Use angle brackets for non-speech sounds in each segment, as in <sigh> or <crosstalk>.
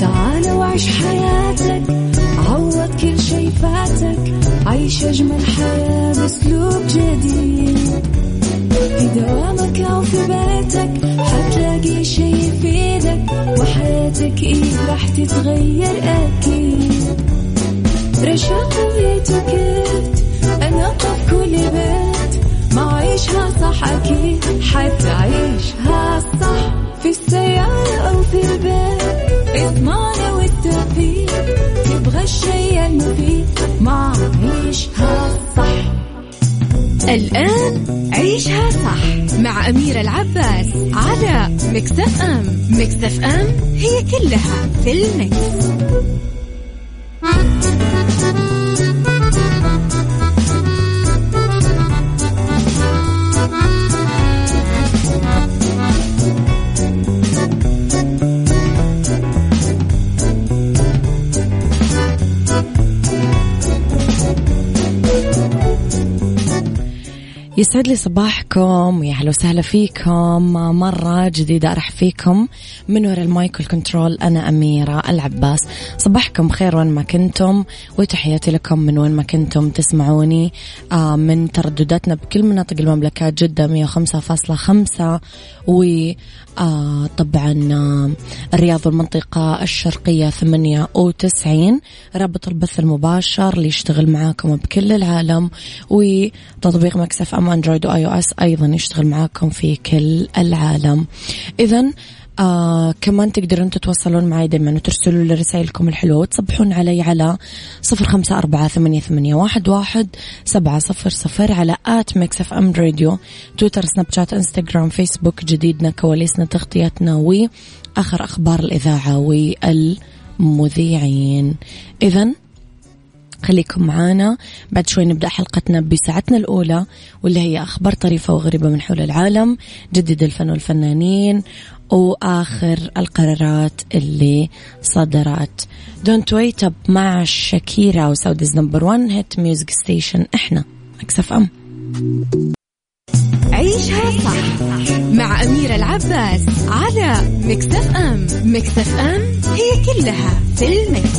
تعال وعيش حياتك عوض كل شي فاتك عيش أجمل حياة بأسلوب جديد. في دوامك أو في بيتك حتلاقي شي يفيدك وحياتك إيه راح تتغير أكيد. رشاق صح أكيد حتعيشها صح في السيارة أو في البيت. اضمعنا والتوفيق. تبغى الشيء المفيد. ما عيشها صح. الآن عيشها صح. مع أميرة العباس على مكتف أم. مكتف أم هي كلها في المكس. يسعد لي صباحكم ويا أهلا وسهلا فيكم. مرة جديدة ارحب فيكم من وراء ال mic وال control أنا أميرة العباس. صباحكم خير وين ما كنتم وتحياتي لكم من وين ما كنتم. تسمعوني آه، من تردداتنا بكل مناطق المملكة جدة 105.5 و آه طبعا آه الرياض والمنطقة الشرقية 98 رابط البث المباشر اللي يشتغل معاكم بكل العالم وتطبيق ميكس إف إم أندرويد و iOS أيضا يشتغل معاكم في كل العالم. إذا آه كمان تقدرون تتواصلون معي دائما وترسلوا لي رسائلكم الحلوة. وتصبحون علي على صفر خمسة أربعة ثمانية, ثمانية واحد, واحد سبعة صفر صفر على at ميكس إف إم راديو تويتر سناب شات إنستغرام فيسبوك جديدنا كواليسنا تغطياتنا وآخر أخبار الإذاعة والمذيعين. إذا خليكم معانا. بعد شوي نبدأ حلقتنا بساعتنا الأولى واللي هي أخبار طريفة وغريبة من حول العالم جديد الفن والفنانين وآخر القرارات اللي صدرت. Don't Wait Up مع شاكيرا و Saudi's number 1 hit music station إحنا ميكس إف إم. عيشها صح مع أميرة العباس على ميكس إف إم. ميكس إف إم هي كلها في المكس.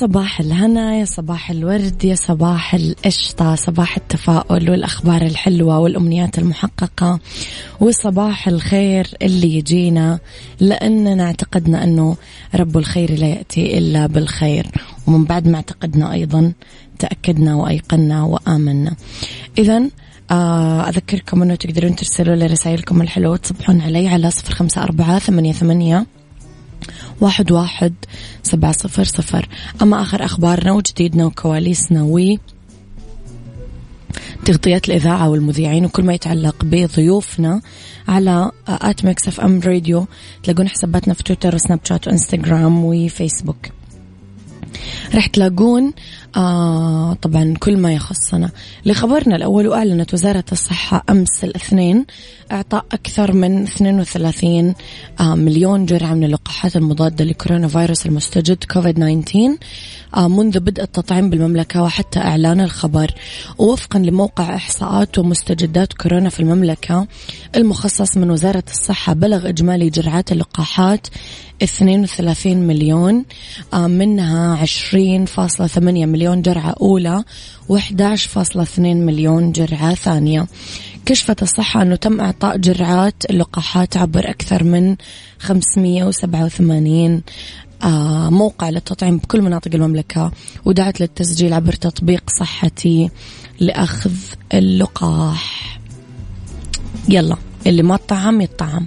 صباح الهنا يا صباح الورد يا صباح القشطة صباح التفاؤل والأخبار الحلوة والأمنيات المحققة وصباح الخير اللي يجينا لأننا اعتقدنا أنه رب الخير لا يأتي إلا بالخير. ومن بعد ما اعتقدنا أيضا تأكدنا وأيقنا وآمنا. إذا آه، أذكركم أنه تقدرون ترسلوا لي رسائلكم الحلوة وتصبحون علي على صفر خمسة أربعة ثمانية, ثمانية واحد واحد سبعة صفر صفر. أما آخر أخبارنا وجديدنا وكواليسنا و تغطيات الإذاعة والمذيعين وكل ما يتعلق بضيوفنا على at ميكس اف ام راديو تلاقون حساباتنا في تويتر وسناب شات وإنستغرام وفيسبوك. رح تلاقون آه طبعا كل ما يخصنا. لخبرنا الأول وأعلنت وزارة الصحة أمس الاثنين إعطاء أكثر من 32 آه مليون جرعة من اللقاحات المضادة لكورونا فيروس المستجد كوفيد 19 آه منذ بدء التطعيم بالمملكة وحتى إعلان الخبر. ووفقا لموقع إحصاءات ومستجدات كورونا في المملكة المخصص من وزارة الصحة بلغ إجمالي جرعات اللقاحات 32 مليون آه منها 20.8 مليون جرعة أولى و11.2 مليون جرعة ثانية. كشفت الصحة أنه تم إعطاء جرعات اللقاحات عبر أكثر من 587 آه موقع للتطعيم بكل مناطق المملكة ودعت للتسجيل عبر تطبيق صحتي لأخذ اللقاح. يلا اللي ما طعم يطعم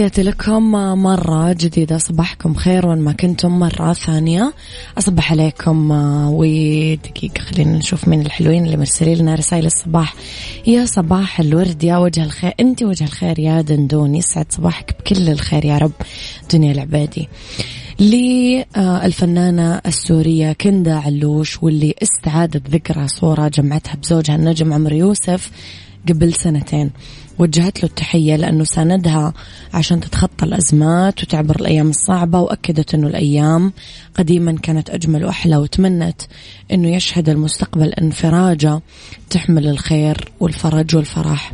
تحياتي لكم مرة جديدة. صباحكم خير وين ما كنتم. مرة ثانية أصبح عليكم ودقيقة خلينا نشوف مين الحلوين اللي مرسلين لنا رسائل الصباح. يا صباح الورد يا وجه الخير. أنت وجه الخير يا دندون. يسعد صباحك بكل الخير يا رب. دنيا العبادي. للفنانة السورية كندا علوش واللي استعادت ذكرى صورة جمعتها بزوجها النجم عمرو يوسف قبل سنتين. وجهت له التحية لأنه ساندها عشان تتخطى الأزمات وتعبر الأيام الصعبة وأكدت أنه الأيام قديما كانت أجمل وأحلى وتمنت أنه يشهد المستقبل إنفراجة تحمل الخير والفرج والفرح.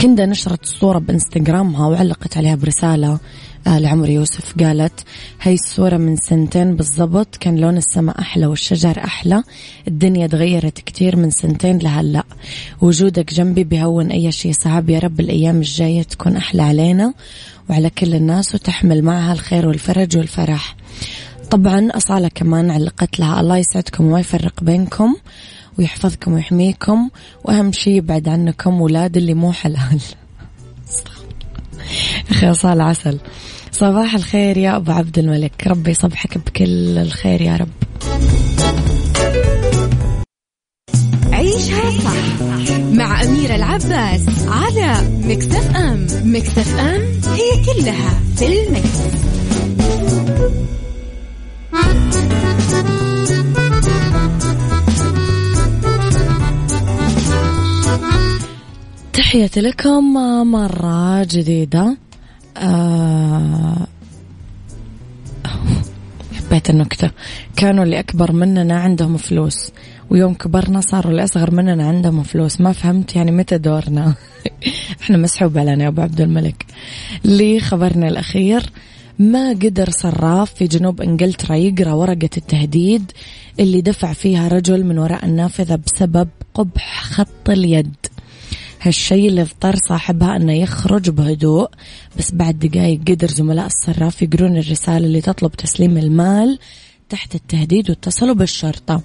كندا نشرت الصورة بانستغرامها وعلقت عليها برسالة آه لعمر يوسف. قالت هاي الصورة من سنتين بالضبط كان لون السماء أحلى والشجر أحلى الدنيا تغيرت كتير من سنتين لهلأ. وجودك جنبي بهون أي شيء صعب يا رب الأيام الجاية تكون أحلى علينا وعلى كل الناس وتحمل معها الخير والفرج والفرح. طبعا أصالة كمان علقت لها الله يسعدكم وما يفرق بينكم. ويحفظكم ويحميكم. وأهم شيء يبعد عنكم ولاد اللي مو حلال. أخي صال عسل. صباح الخير يا أبو عبد الملك. ربي يصبحك بكل الخير يا رب. عيشها صح مع أميرة العباس على مكتف أم. مكتف أم هي كلها في المكس. تحياتي لكم مرة جديدة. آه <laughs> حبيت النكتة. كانوا اللي أكبر مننا عندهم فلوس ويوم كبرنا صاروا اللي أصغر مننا عندهم فلوس. ما فهمت يعني متى دورنا. <laughs> إحنا مسحوب علينا يا أبو عبد الملك. لخبرنا الأخير ما قدر صراف في جنوب إنجلترا يقرأ ورقة التهديد اللي دفع فيها رجل من وراء النافذة بسبب قبح خط اليد. هالشيء اللي اضطر صاحبها أنه يخرج بهدوء بس بعد دقايق قدر زملاء الصراف يقرون الرسالة اللي تطلب تسليم المال تحت التهديد واتصلوا بالشرطة.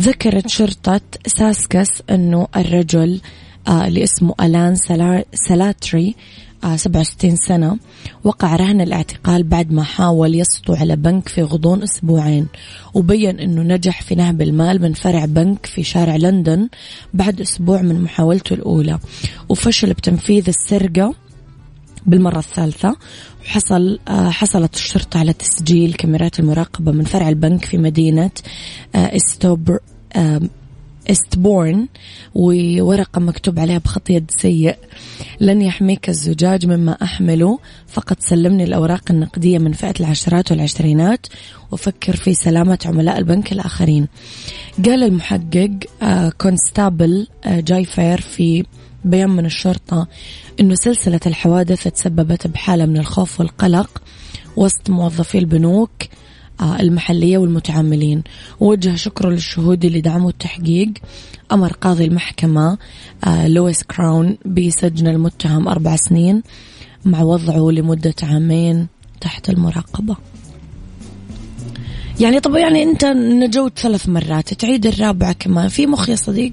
ذكرت شرطة ساسكس أنه الرجل آه اللي اسمه ألان سلاتري 67 سنة وقع رهن الاعتقال بعد ما حاول يسطو على بنك في غضون أسبوعين وبين أنه نجح في نهب المال من فرع بنك في شارع لندن بعد أسبوع من محاولته الأولى وفشل بتنفيذ السرقة بالمرة الثالثة وحصل حصلت الشرطة على تسجيل كاميرات المراقبة من فرع البنك في مدينة إستوبر إيستبورن وورقة مكتوب عليها بخط يد سيء. لن يحميك الزجاج مما أحمله فقط سلمني الأوراق النقدية من فئة العشرات والعشرينات وفكر في سلامة عملاء البنك الآخرين. قال المحقق كونستابل جاي فير في بيان من الشرطة أنه سلسلة الحوادث تسببت بحالة من الخوف والقلق وسط موظفي البنوك. المحلية والمتعاملين. ووجه شكره للشهود اللي دعموا التحقيق. أمر قاضي المحكمة لويس كراون بسجن المتهم أربع سنين مع وضعه لمدة عامين تحت المراقبة. يعني طب يعني أنت نجوت ثلاث مرات تعيد الرابعة كمان. في مخ يا صديق؟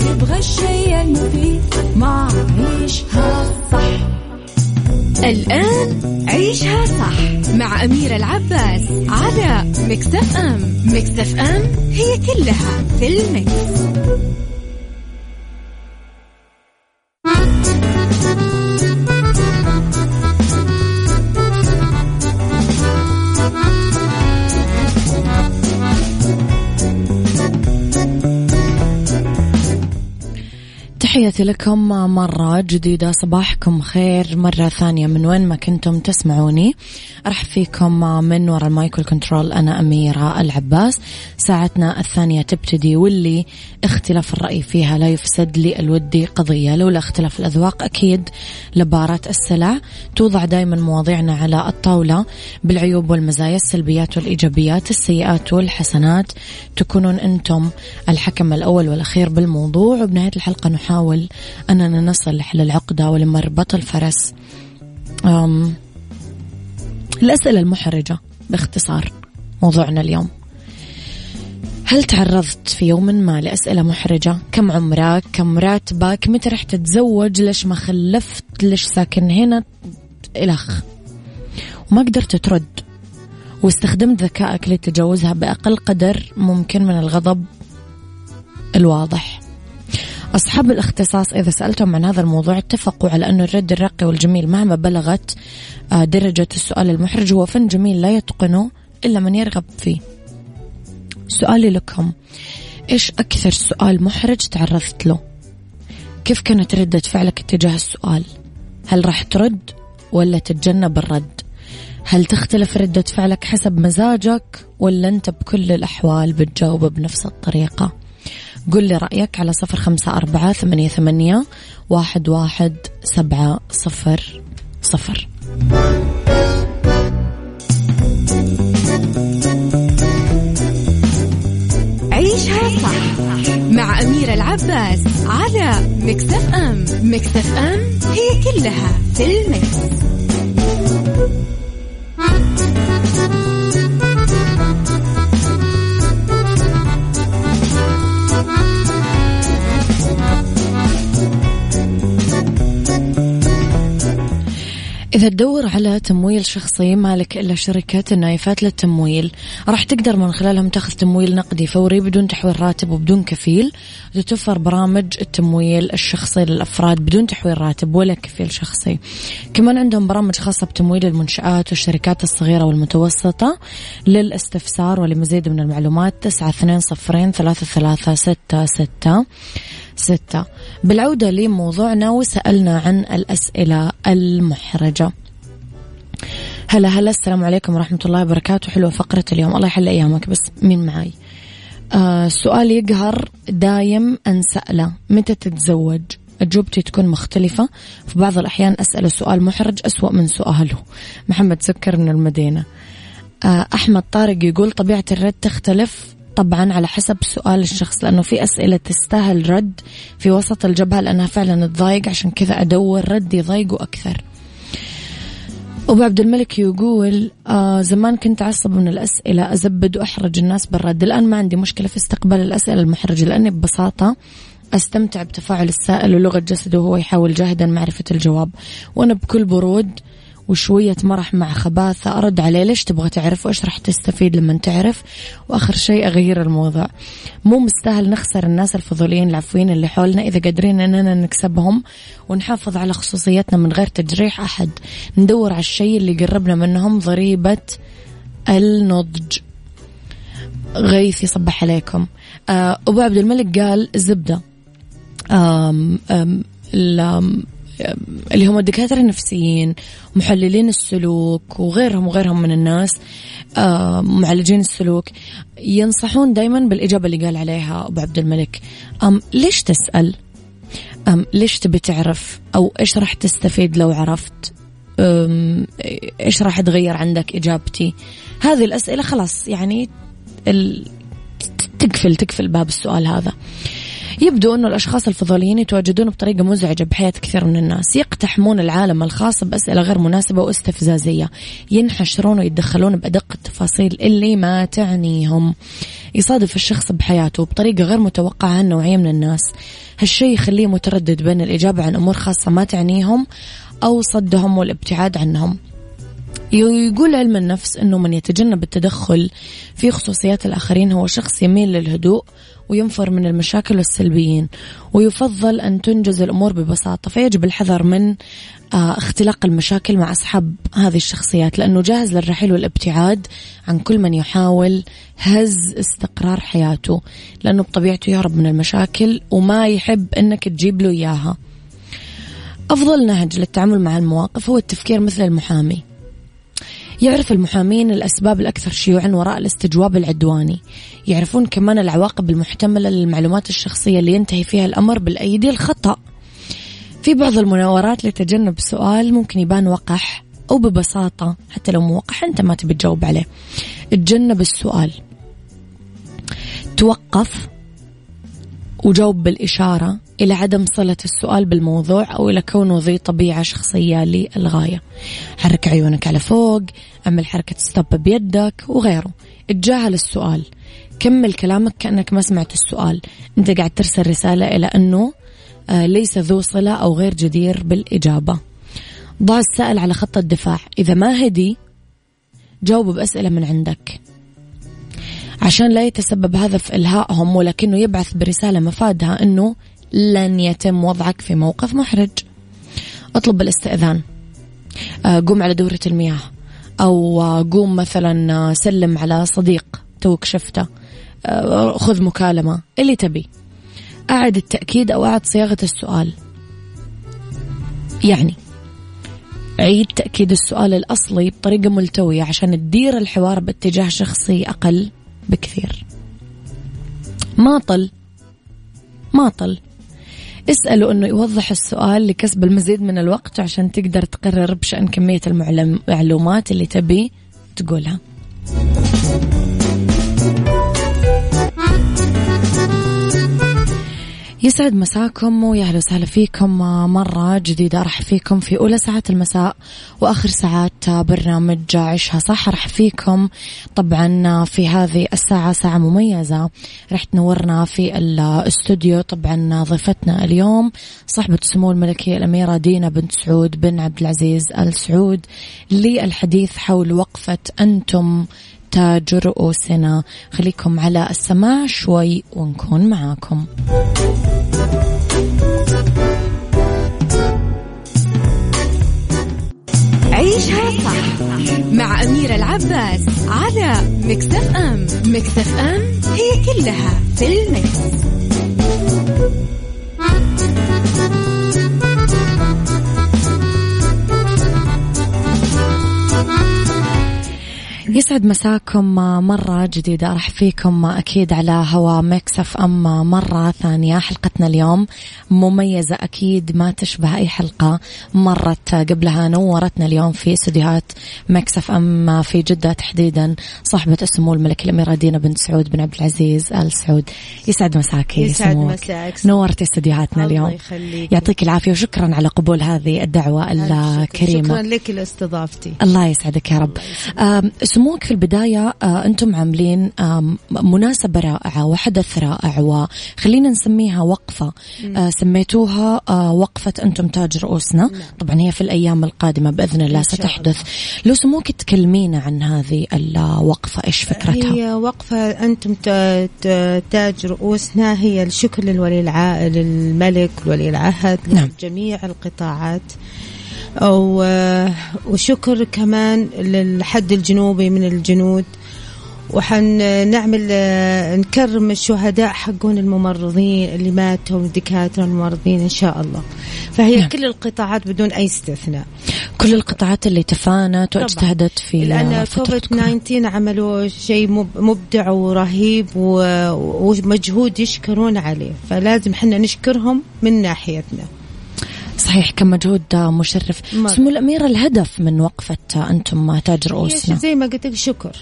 تبغى الشيء المفيد ما عيشها صح الآن عيشها صح مع أميرة العباس على مكتف أم مكتف أم هي كلها في المكس. تحياتي لكم مرة جديدة صباحكم خير مرة ثانية. من وين ما كنتم تسمعوني أرحب فيكم من وراء المايكل كنترول أنا أميرة العباس. ساعتنا الثانية تبتدي واللي اختلاف الرأي فيها لا يفسد لي الودي قضية. لولا اختلاف الأذواق أكيد لبارة السلع. توضع دائما مواضيعنا على الطاولة. بالعيوب والمزايا السلبيات والإيجابيات السيئات والحسنات تكونون أنتم الحكم الأول والأخير بالموضوع. وبنهاية الحلقة نحاول أننا نصل للعقدة ولمربط الفرس أم الأسئلة المحرجة باختصار موضوعنا اليوم هل تعرضت في يوم ما لأسئلة محرجة؟ كم عمرك؟ كم راتبك؟ متى رح تتزوج؟ ليش ما خلفت؟ ليش ساكن هنا؟ إلخ وما قدرت ترد واستخدمت ذكائك لتجاوزها بأقل قدر ممكن من الغضب الواضح أصحاب الاختصاص إذا سألتم عن هذا الموضوع اتفقوا على أن الرد الراقي والجميل مهما بلغت آه، درجة السؤال المحرج. هو فن جميل لا يتقنه إلا من يرغب فيه. سؤالي لكم إيش أكثر سؤال محرج تعرضت له؟ كيف كانت ردة فعلك تجاه السؤال؟ هل راح ترد ولا تتجنب الرد؟ هل تختلف ردة فعلك حسب مزاجك ولا أنت بكل الأحوال بتجاوب بنفس الطريقة؟ قل لي رأيك على صفر خمسة أربعة ثمانية, ثمانية واحد, واحد سبعة صفر صفر عيشها صح مع أميرة العباس على ميكس إف إم ميكس إف إم هي كلها في ال mix. إذا تدور على تمويل شخصي مالك إلا شركة النايفات للتمويل راح تقدر من خلالهم تاخذ تمويل نقدي فوري بدون تحويل راتب وبدون كفيل تتوفر برامج التمويل الشخصي للأفراد بدون تحويل راتب ولا كفيل شخصي. كمان عندهم برامج خاصة بتمويل المنشآت والشركات الصغيرة والمتوسطة للاستفسار ولمزيد من المعلومات تسعة اثنين صفرين ثلاثة ثلاثة ستة ستة. ستة. بالعودة لموضوعنا وسألنا عن الأسئلة المحرجة. هلا هلا السلام عليكم ورحمة الله وبركاته. حلوة فقرة اليوم. الله يحل أيامك بس مين معاي؟ آه سؤال يقهر دايم أنسأله متى تتزوج؟ أجوبتي تكون مختلفة. في بعض الأحيان أسأله سؤال محرج أسوأ من سؤاله. محمد سكر من المدينة. آه أحمد طارق يقول طبيعة الرد تختلف طبعا على حسب سؤال الشخص لأنه في أسئلة تستاهل رد في وسط الجبهة لأنها فعلا تضايق عشان كذا أدور رد يضايقه أكثر. أبو عبد الملك يقول آه زمان كنت أعصب من الأسئلة أزبد وأحرج الناس بالرد. الآن ما عندي مشكلة في استقبال الأسئلة المحرجة لأني ببساطة أستمتع بتفاعل السائل ولغة جسده وهو يحاول جاهدا معرفة الجواب. وأنا بكل برود وشوية مرح مع خباثة. أرد عليه ليش تبغى تعرف وإيش راح تستفيد لما تعرف؟ وآخر شيء أغير الموضوع. مو مستاهل نخسر الناس الفضوليين العفويين اللي حولنا إذا قادرين أننا نكسبهم ونحافظ على خصوصيتنا من غير تجريح أحد. ندور على الشيء اللي يقربنا منهم ضريبة النضج. غيث يصبح عليكم. آه، أبو عبد الملك قال الزبدة أم أم اللي هم الدكاترة النفسيين محللين السلوك وغيرهم وغيرهم من الناس معالجين السلوك ينصحون دائما بالإجابة اللي قال عليها أبو عبد الملك. أم ليش تسأل؟ أم ليش تبي تعرف؟ أو إيش راح تستفيد لو عرفت؟ إيش راح تغير عندك إجابتي؟ هذه الأسئلة خلاص يعني تقفل تقفل باب السؤال هذا. يبدو أنه الأشخاص الفضوليين يتواجدون بطريقة مزعجة بحياة كثير من الناس. يقتحمون العالم الخاص بأسئلة غير مناسبة واستفزازية. ينحشرون ويتدخلون بأدق التفاصيل اللي ما تعنيهم. يصادف الشخص بحياته بطريقة غير متوقعة عن نوعية من الناس. هالشيء يخليه متردد بين الإجابة عن أمور خاصة ما تعنيهم أو صدهم والابتعاد عنهم. يقول علم النفس أنه من يتجنب التدخل في خصوصيات الآخرين هو شخص يميل للهدوء وينفر من المشاكل والسلبيين ويفضل أن تنجز الأمور ببساطة. فيجب الحذر من آه، اختلاق المشاكل مع أصحاب هذه الشخصيات لأنه جاهز للرحيل والابتعاد عن كل من يحاول هز استقرار حياته. لأنه بطبيعته يهرب من المشاكل وما يحب أنك تجيب له إياها. أفضل نهج للتعامل مع المواقف هو التفكير مثل المحامي. يعرف المحامين الأسباب الأكثر شيوعا وراء الاستجواب العدواني. يعرفون كمان العواقب المحتملة للمعلومات الشخصية اللي ينتهي فيها الأمر بالأيدي الخطأ. في بعض المناورات لتجنب سؤال ممكن يبان وقح أو ببساطة حتى لو موقح أنت ما تبي تجاوب عليه. تجنب السؤال. توقف وجاوب بالإشارة. إلى عدم صلة السؤال بالموضوع أو إلى كونه ذي طبيعة شخصية للغاية. حرك عيونك على فوق أعمل حركة ستوب بيدك وغيره. اتجاهل السؤال. كمل كلامك كأنك ما سمعت السؤال. أنت قاعد ترسل رسالة إلى أنه آه، ليس ذو صلة أو غير جدير بالإجابة. ضع السائل على خط الدفاع. إذا ما هدي جاوب بأسئلة من عندك. عشان لا يتسبب هذا في إلهائهم ولكنه يبعث برسالة مفادها أنه لن يتم وضعك في موقف محرج. اطلب الاستئذان. آه، قوم على دورة المياه. أو آه، قوم مثلا آه، سلم على صديق توك شفته. خذ مكالمة. اللي تبي. أعد التأكيد أو أعد صياغة السؤال. يعني عيد تأكيد السؤال الأصلي بطريقة ملتوية عشان تدير الحوار باتجاه شخصي أقل بكثير. ماطل ماطل اسأله أنه يوضح السؤال لكسب المزيد من الوقت عشان تقدر تقرر بشأن كمية المعلومات اللي تبي تقولها. يسعد مساكم ويا أهلا وسهلا فيكم مرة جديدة. ارحب فيكم في أولى ساعات المساء وآخر ساعات برنامج عيشها صح. ارحب فيكم طبعا في هذه الساعة ساعة مميزة. رح تنورنا في الاستوديو طبعا ضيفتنا اليوم صاحبة السمو الملكية الأميرة دينا بنت سعود بن عبد العزيز ال سعود للحديث حول وقفة أنتم تاج رؤوسنا خليكم على السماع شوي ونكون معاكم. عيشها صح مع أميرة العباس على ميكس إف إم. ميكس إف إم هي كلها في ال mix. يسعد مساكم مرة جديدة. أرحب فيكم أكيد على هوا ميكس إف إم مرة ثانية. حلقتنا اليوم مميزة أكيد ما تشبه أي حلقة مرت قبلها. نورتنا اليوم في استديوهات مكسف أم في جدة تحديدا صاحبة السمو الملك الأميرة دينا بنت سعود بن عبد العزيز آل سعود. يسعد مساك يسعد مساك. نورتي استديوهاتنا اليوم. يخليك. يعطيك العافية وشكرا على قبول هذه الدعوة الكريمة. شكرا لك لاستضافتي. الله يسعدك يا رب. سموك في البداية آه، أنتم عاملين مناسبة رائعة وحدث رائع وخلينا نسميها وقفة. آه، سميتوها آه، وقفة أنتم تاج رؤوسنا. نعم. طبعا هي في الأيام القادمة بإذن الله ستحدث. لو سموك تكلمينا عن هذه الوقفة إيش فكرتها؟ هي وقفة أنتم تاج رؤوسنا. هي الشكر للولي العائل للملك ولي العهد نعم. لجميع القطاعات. وشكر كمان للحد الجنوبي من الجنود. وحنعمل نكرم الشهداء حقون الممرضين اللي ماتوا الدكاترة الممرضين إن شاء الله. فهي نعم. كل القطاعات بدون أي استثناء. كل القطاعات اللي تفانت واجتهدت في لأن كوفيد 19 عملوا شيء مبدع ورهيب ومجهود يشكرون عليه. فلازم حنا نشكرهم من ناحيتنا. صحيح كم مجهود مشرف سمو الأميرة الهدف من وقفة أنتم تاج رؤوسنا زي ما قلت لك شكر.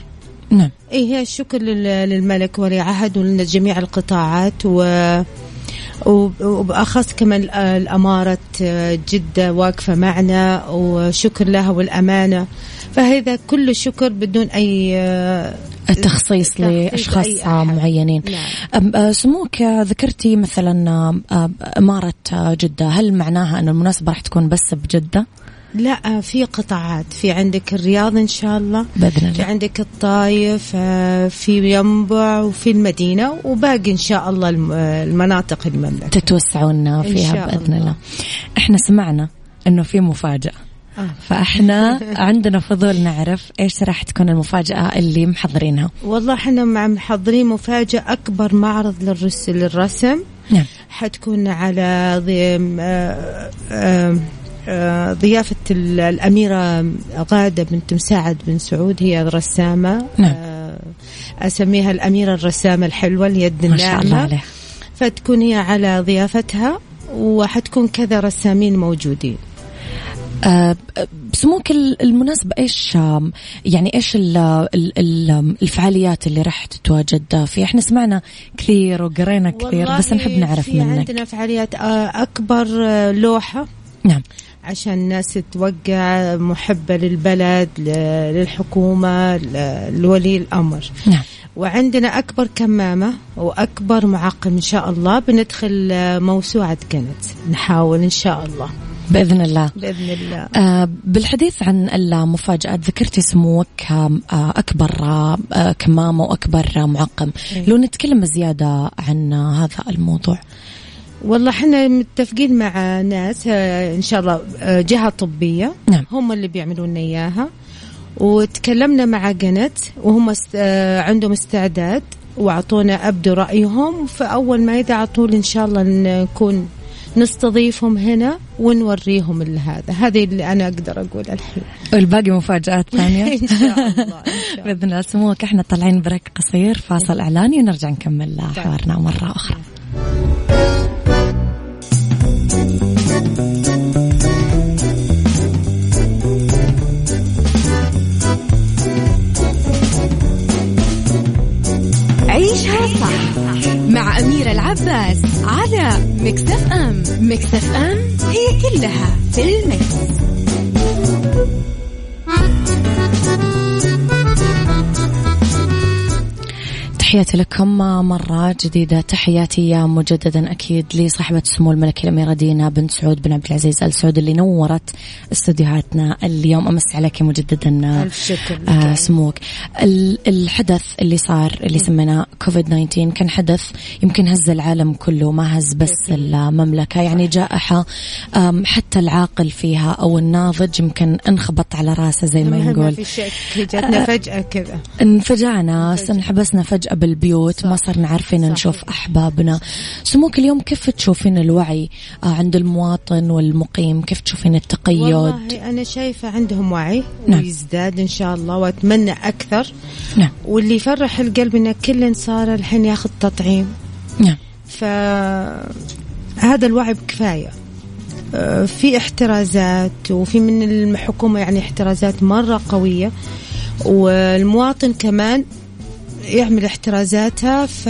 نعم. إيه هي الشكر للملك ولي عهد ولجميع القطاعات و وبأخص كمان الأمارة جدة واقفة معنا وشكر لها والأمانة. فهذا كله شكر بدون أي التخصيص لأشخاص معينين نعم. أه، سموك ذكرتي مثلا أه، أمارة جدة هل معناها أن المناسبة راح تكون بس بجدة؟ لا في قطاعات في عندك الرياض إن شاء الله بإذن في الله عندك الطايف آه، في ينبع وفي المدينة وباقي إن شاء الله الم- آه، المناطق المملكة تتوسعون فيها بإذن الله. الله إحنا سمعنا إنه في مفاجأة آه. فاحنا عندنا فضول نعرف إيش راح تكون المفاجأة اللي محضرينها. والله إحنا مع محضرين مفاجأة أكبر معرض للرس للرسم. نعم. حتكون على ضي... آه، آه، ضيافة ال- الأميرة غادة بنت مساعد بن سعود هي الرسامة. نعم. آه، أسميها الأميرة الرسامة الحلوة اليد ما شاء الله الناعمة. فتكون هي على ضيافتها وحتكون كذا رسامين موجودين. ال- المناسبة إيش يعني إيش ال- ال- ال- الفعاليات اللي راح تتواجد فيها إحنا سمعنا كثير وقرينا كثير بس نحب نعرف في منك. عندنا فعاليات آه، أكبر آه، لوحة. نعم. عشان الناس توقع محبة للبلد للحكومة لولي الأمر. نعم. وعندنا أكبر كمامة وأكبر معقم إن شاء الله. بندخل آه، موسوعة كنت. نحاول إن شاء الله. بإذن الله. بإذن الله. آه، بالحديث عن المفاجآت ذكرتي سموك آه، أكبر آه، كمامة وأكبر آه، معقم. إيه. لو نتكلم زيادة عن هذا الموضوع. والله إحنا متفقين مع ناس آه، إن شاء الله آه، جهة طبية. نعم. هم اللي بيعملوا لنا إياها. وتكلمنا مع جنت وهم آه، عندهم استعداد وأعطونا أبدوا رأيهم. فأول ما يدعى طول إن شاء الله نكون نستضيفهم هنا ونوريهم هذا. هذه اللي أنا أقدر أقول الحين. والباقي مفاجآت ثانية. <laughs> إن شاء الله إن شاء <laughs> الله. بإذن الله. سموك إحنا طالعين break قصير. فاصل إعلاني ونرجع نكمل حوارنا مرة أخرى. عيشها صح. مع أميرة العباس على ميكس إف إم ميكس إف إم هي كلها في ال mix. تحياتي لكم مرة جديدة. تحياتي مجددا أكيد لصاحبة السمو الملكة الأميرة دينا بنت سعود بن عبد العزيز آل سعود اللي نورت استديوهاتنا اليوم. أمس عليك مجددا. آه سموك. ال- الحدث اللي صار اللي سميناه كوفيد 19 كان حدث يمكن هز العالم كله ما هز بس المملكة. يعني جائحة حتى العاقل فيها أو الناضج يمكن انخبط على راسه زي ما نقول في جاتنا فجأة كذا. انفجعنا انحبسنا فجأة بالبيوت ما صرنا عارفين. نشوف أحبابنا. سموك اليوم كيف تشوفين الوعي آه، عند المواطن والمقيم؟ كيف تشوفين التقيد؟ والله أنا شايفة عندهم وعي نعم. ويزداد إن شاء الله وأتمنى أكثر. نعم. واللي يفرح القلب إن كل صار الحين ياخذ تطعيم. نعم. فهذا الوعي بكفاية. آه، في احترازات وفي من الحكومة يعني احترازات مرة قوية. والمواطن كمان يعمل احترازاتها ف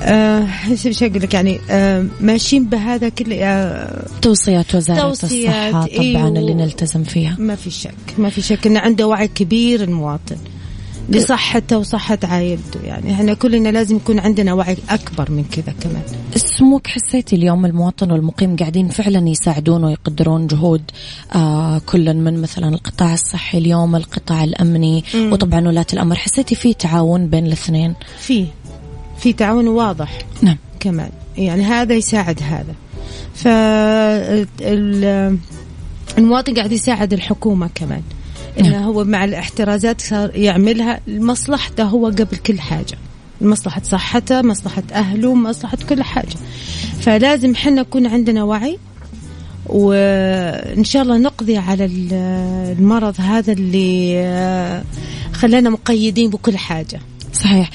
آه إيش أقول لك يعني آه ماشيين بهذا كله آه توصيات وزارة توصيات، الصحة طبعا أيوه. اللي نلتزم فيها ما في شك ما في شك انه عنده وعي كبير المواطن لصحته وصحة عائلته. يعني إحنا كلنا لازم يكون عندنا وعي أكبر من كذا كمان. سموك حسيتي اليوم المواطن والمقيم قاعدين فعلا يساعدون ويقدرون جهود آه كل من مثلا القطاع الصحي اليوم القطاع الأمني مم. وطبعا ولاة الأمر. حسيتي في تعاون بين الاثنين؟ في. في تعاون واضح. نعم. كمان. يعني هذا يساعد هذا. ف ال- المواطن قاعد يساعد الحكومة كمان. إنه نعم. هو مع الاحترازات صار يعملها لمصلحته هو قبل كل حاجة. مصلحة صحته مصلحة أهله مصلحة كل حاجة. فلازم حنا يكون عندنا وعي وإن شاء الله نقضي على ال- المرض هذا اللي آه، خلانا مقيدين بكل حاجة. صحيح.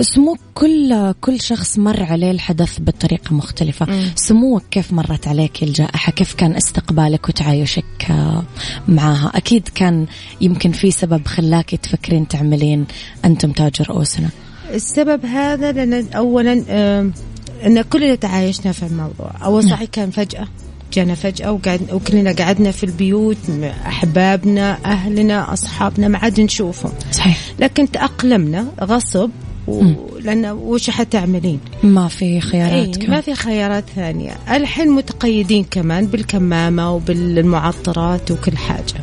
سموك كل كل شخص مر عليه الحدث بطريقة مختلفة. مم. سموك كيف مرت عليك الجائحة؟ كيف كان استقبالك وتعايشك آه، معها؟ أكيد كان يمكن في سبب خلاك تفكرين تعملين أنتم تاج رؤوسنا السبب هذا لأن أولا آم، أن كلنا تعايشنا في الموضوع. أول صحيح كان فجأة. جانا فجأة وقعد وكلنا قعدنا في البيوت أحبابنا أهلنا أصحابنا ما عاد نشوفهم. صحيح. لكن تأقلمنا غصب لأن وش حتعملين ما في خيارات إيه. ما في خيارات ثانية. الحين متقيدين كمان بالكمامة وبالمعطرات وكل حاجة.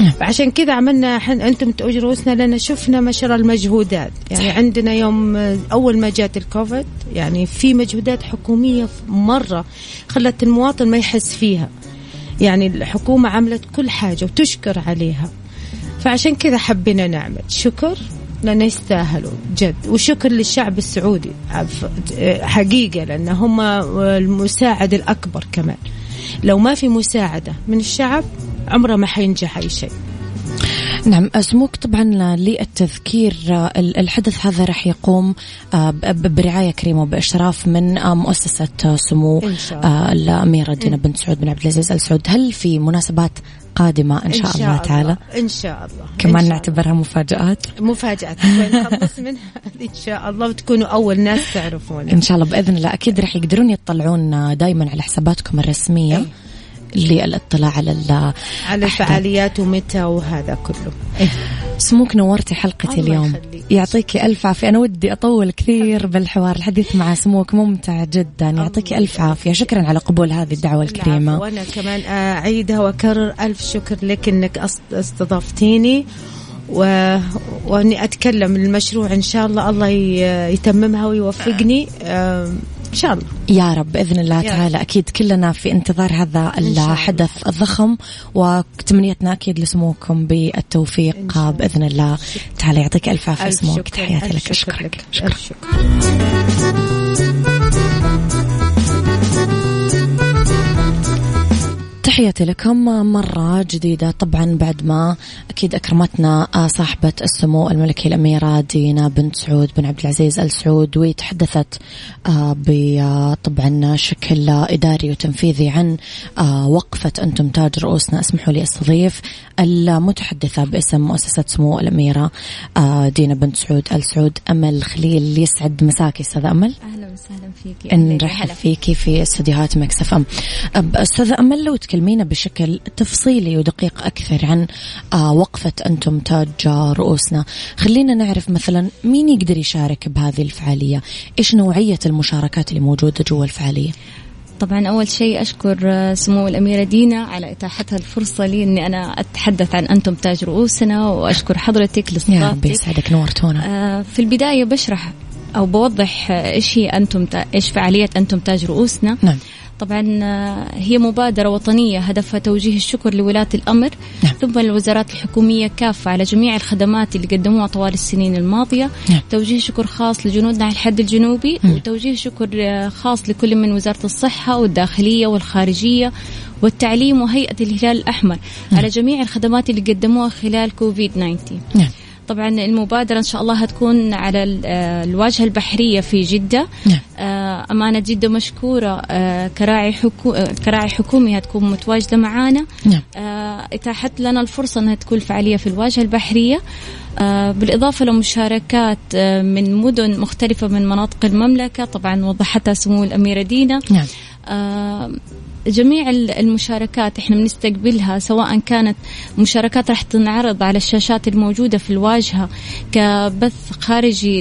نعم. عشان كذا عملنا حن أنتم تؤجروا رؤوسنا لأن شفنا ما شاء الله المجهودات. يعني صح. عندنا يوم أول ما جات الكوفيد يعني في مجهودات حكومية مرة خلت المواطن ما يحس فيها. يعني الحكومة عملت كل حاجة وتشكر عليها. فعشان كذا حبينا نعمل. شكر. لأنه يستاهلوا. جد. وشكر للشعب السعودي. حقيقة لأن هم المساعد الأكبر كمان. لو ما في مساعدة من الشعب عمره ما حينجح أي شيء. نعم سموك طبعا للتذكير. الحدث هذا راح يقوم آه، برعاية كريمة وبإشراف من آه، مؤسسة سمو. آه، الأميرة دينا بنت سعود بن عبد العزيز آل سعود هل في مناسبات قادمة إن شاء, الله تعالى إن شاء الله إن كمان شاء نعتبرها مفاجآت الله. مفاجأة نخلص منها <laughs> إن شاء الله وتكونوا أول ناس تعرفون إن شاء الله بإذن الله أكيد راح يقدرون يطلعون دائما على حساباتكم الرسمية إيه. للاطلاع على على. الفعاليات ومتى وهذا كله إيه. سموك نورتي حلقتي الله اليوم. يعطيكي ألف عافية. أنا ودي أطول كثير بالحوار. الحديث مع سموك ممتع جدا. يعطيكي ألف عافية. شكرا على قبول هذه الدعوة. الكريمة. وأنا كمان أعيدها وأكرر ألف شكر لك إنك أست- استضفتيني. و... وأني أتكلم المشروع إن شاء الله. الله يتممها ويوفقني. إن شاء الله. يا رب بإذن الله تعالى. أكيد كلنا في انتظار هذا. الحدث الضخم وتمنيتنا أكيد لسموكم بالتوفيق شاء الله. تعالى يعطيك ألف سموك. شكر. تحياتي لك. شكر. أشكرك. لك. شكرا. تحياتي لكم مرة جديدة. طبعا بعد ما أكيد أكرمتنا آه، صاحبة السمو الملكي الأميرة دينا بنت سعود بن عبد العزيز آل سعود وتحدثت آه، آه، طبعا شكل إداري وتنفيذي عن وقفة أنتم تاج رؤوسنا. اسمحوا لي أستضيف المتحدثة باسم مؤسسة سمو الأميرة دينا بنت سعود آل سعود. أمل خليل يسعد مساكي أستاذ أمل. أهلا وسهلا فيكي. أهلاً نرحب. فيكي في استديوهات مكس اف أم. أب- أستاذة أمل تكلمينا بشكل تفصيلي ودقيق أكثر عن آه، وقفة أنتم تاج رؤوسنا. خلينا نعرف مثلا مين يقدر يشارك بهذه الفعالية؟ إيش نوعية المشاركات اللي موجودة جوا الفعالية؟ طبعا أول شيء أشكر آه، سمو الأميرة دينا على إتاحتها الفرصة لي إني أنا أتحدث عن أنتم تاج رؤوسنا وأشكر حضرتك يا رب لاستضافتك يسعدك نورتونا آه، في البداية بشرح أو بوضح إيش هي أنتم تا- إيش فعالية أنتم تاج رؤوسنا. نعم. طبعا آه، هي مبادرة وطنية هدفها توجيه الشكر لولاة الأمر نعم. ثم الوزارات الحكومية كافة على جميع الخدمات اللي قدموها طوال السنين الماضية نعم. توجيه شكر خاص لجنودنا على الحد الجنوبي مم. وتوجيه شكر آه، خاص لكل من وزارة الصحة والداخلية والخارجية والتعليم وهيئة الهلال الأحمر على جميع الخدمات اللي قدموها خلال كوفيد 19 نعم طبعا المبادرة إن شاء الله هتكون على آه، الواجهة البحرية في جدة. نعم. آه، أمانة جدة مشكورة. آه، كراعي حكو... كراعي حكومي هتكون متواجدة معانا. نعم. اتاحت لنا الفرصة أنها تكون فعالية في الواجهة البحرية. بالإضافة لمشاركات من مدن مختلفة من مناطق المملكة. طبعا وضحتها سمو الأميرة دينا. نعم. جميع ال- المشاركات إحنا بنستقبلها سواء كانت مشاركات راح تنعرض على الشاشات الموجودة في الواجهة كبث خارجي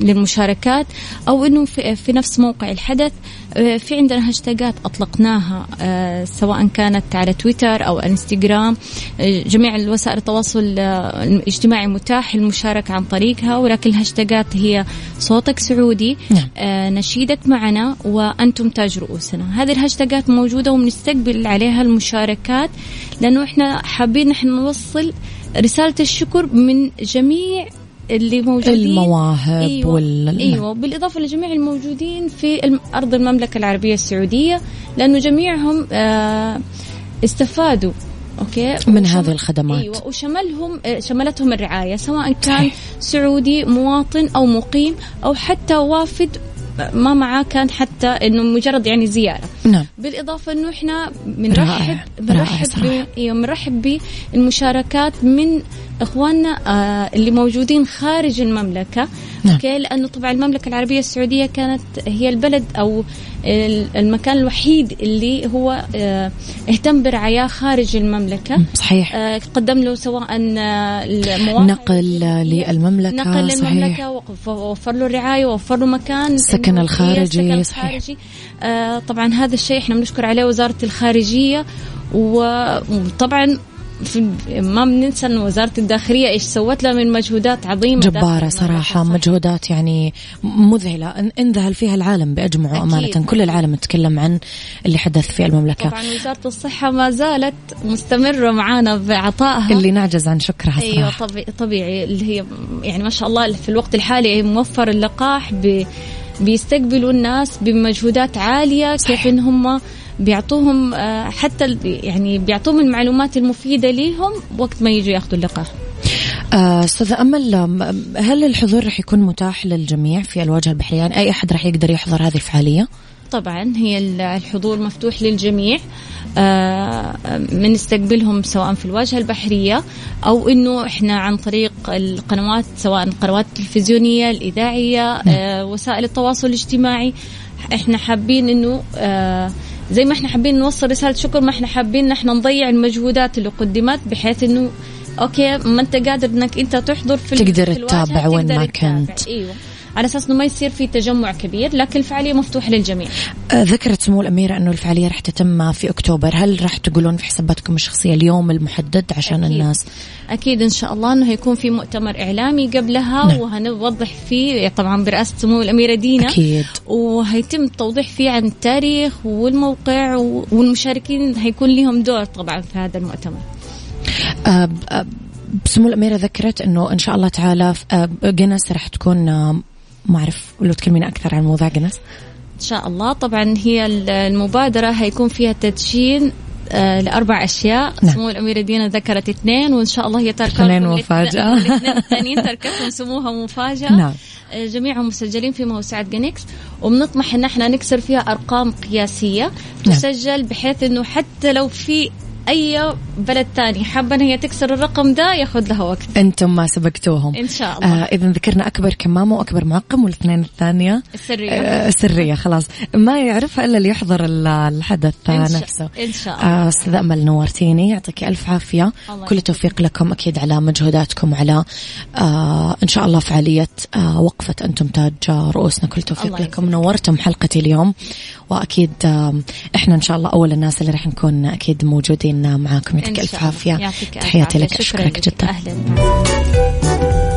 للمشاركات أو أنه في, نفس موقع الحدث في عندنا hashtagات أطلقناها آه، سواء كانت على تويتر أو إنستغرام. آه، جميع الوسائل التواصل آه، الاجتماعي متاح المشاركة عن طريقها ولكن ال hashtagات هي صوتك سعودي. نعم. آه، نشيدك معنا وأنتم تاج رؤوسنا. هذه ال hashtagات موجودة وبنستقبل عليها المشاركات لأنه إحنا حابين نحن نوصل رسالة الشكر من جميع اللي موجودين. المواهب أيوة. وال أيوه. بالإضافة لجميع الموجودين في الم- أرض المملكة العربية السعودية لأنه جميعهم آه استفادوا أوكي؟ من وشم- هذه الخدمات. أيوه. وشملهم آه، شملتهم الرعاية سواء كان سعودي مواطن أو مقيم أو حتى وافد ما معاه كان حتى إنه مجرد يعني زيارة. نعم. بالإضافة إنه إحنا بنرحب بنرحب أيوه بنرحب بالمشاركات من اخواننا آه اللي موجودين خارج المملكة. نعم. أوكي لأنه طبعا المملكة العربية السعودية كانت هي البلد أو المكان الوحيد اللي هو آه اهتم برعاياه خارج المملكة. صحيح. آه قدم له سواء المواهب نقل للمملكة نقل صحيح. للمملكة ووفر له الرعاية ووفر له مكان السكن الخارجي السكن صحيح. الخارجي. آه طبعا هذا الشيء إحنا بنشكر عليه وزارة الخارجية وطبعا ما بننسى ان وزارة الداخلية إيش سوت لها من مجهودات عظيمة. جبارة صراحة مجهودات يعني مذهلة. انذهل فيها العالم بأجمعه أمانة. كل العالم يتكلم عن اللي حدث في المملكة. طبعا وزارة الصحة ما زالت مستمرة معانا بعطائها اللي نعجز عن شكرها صراحة. أيوه طبيعي, طبيعي اللي هي يعني ما شاء الله في الوقت الحالي موفر اللقاح ب بيستقبلوا الناس بمجهودات عالية. صحيح. كيف إن هم بيعطوهم آه، حتى يعني بيعطوهم المعلومات المفيدة ليهم وقت ما يجوا ياخذوا اللقاح. آه، استاذة أمل هل الحضور رح يكون متاح للجميع في الواجهة البحرية؟ يعني أي أحد رح يقدر يحضر هذه الفعالية؟ طبعا هي الحضور مفتوح للجميع بنستقبلهم آه سواء في الواجهة البحرية أو إنه إحنا عن طريق القنوات سواء القنوات التلفزيونية الإذاعية نعم. آه وسائل التواصل الاجتماعي. إحنا حابين آه زي ما إحنا حابين نوصل رسالة شكر ما إحنا حابين نحن نضيع المجهودات اللي قدمت بحيث إنه أوكي ما أنت قادر إنك أنت تحضر في تقدر تتابع وين ما كنت. إيوه. على أساس إنه ما يصير في تجمع كبير لكن الفعالية مفتوحة للجميع. آه، ذكرت سمو الاميره إنه الفعالية راح تتم في أكتوبر، هل راح تقولون في حساباتكم الشخصية اليوم المحدد عشان أكيد. الناس؟ أكيد إن شاء الله إنه هيكون في مؤتمر إعلامي قبلها نعم. وهنوضح فيه طبعا برئاسة سمو الاميره دينا أكيد وهيتم التوضيح فيه عن التاريخ والموقع والمشاركين هيكون لهم دور طبعا في هذا المؤتمر. أه سمو الأميرة ذكرت أنه إن شاء الله تعالى جنس راح تكون ما أعرف لو تكلمين أكثر عن موضوع جنس إن شاء الله طبعا هي المبادرة هيكون فيها تدشين آه لأربع أشياء نعم. سمو الأميرة دينا ذكرت اثنين وإن شاء الله هي تركت اثنين مفاجأة <laughs> الاثنين الثانيين تركتهم سموها مفاجأة نعم. آه جميعهم مسجلين في موسوعة جينكس وبنطمح إن إحنا نكسر فيها أرقام قياسية نعم. تسجل نعم. بحيث إنه حتى لو في أي بلد ثاني حابة إن هي تكسر الرقم ده ياخذ لها وقت. أنتم ما سبقتوهم. إن شاء الله. آه اذا ذكرنا أكبر كمامه وأكبر معقم والاثنين الثانية. السرية. آه سريه خلاص. ما يعرفها إلا اللي يحضر الحدث إن نفسه. إن شاء الله. آه أستاذ أمل نورتيني يعطيك ألف عافية. كل التوفيق لكم أكيد على مجهوداتكم وعلى آه إن شاء الله فعالية آه وقفة أنتم تاج رؤوسنا. كل التوفيق لكم. نورتم حلقتي اليوم. وأكيد آه إحنا إن شاء الله أول الناس اللي راح نكون أكيد موجودين. معاكم. يعطيك ألف عافية. تحياتي لك. أشكرك جدا. أهلا.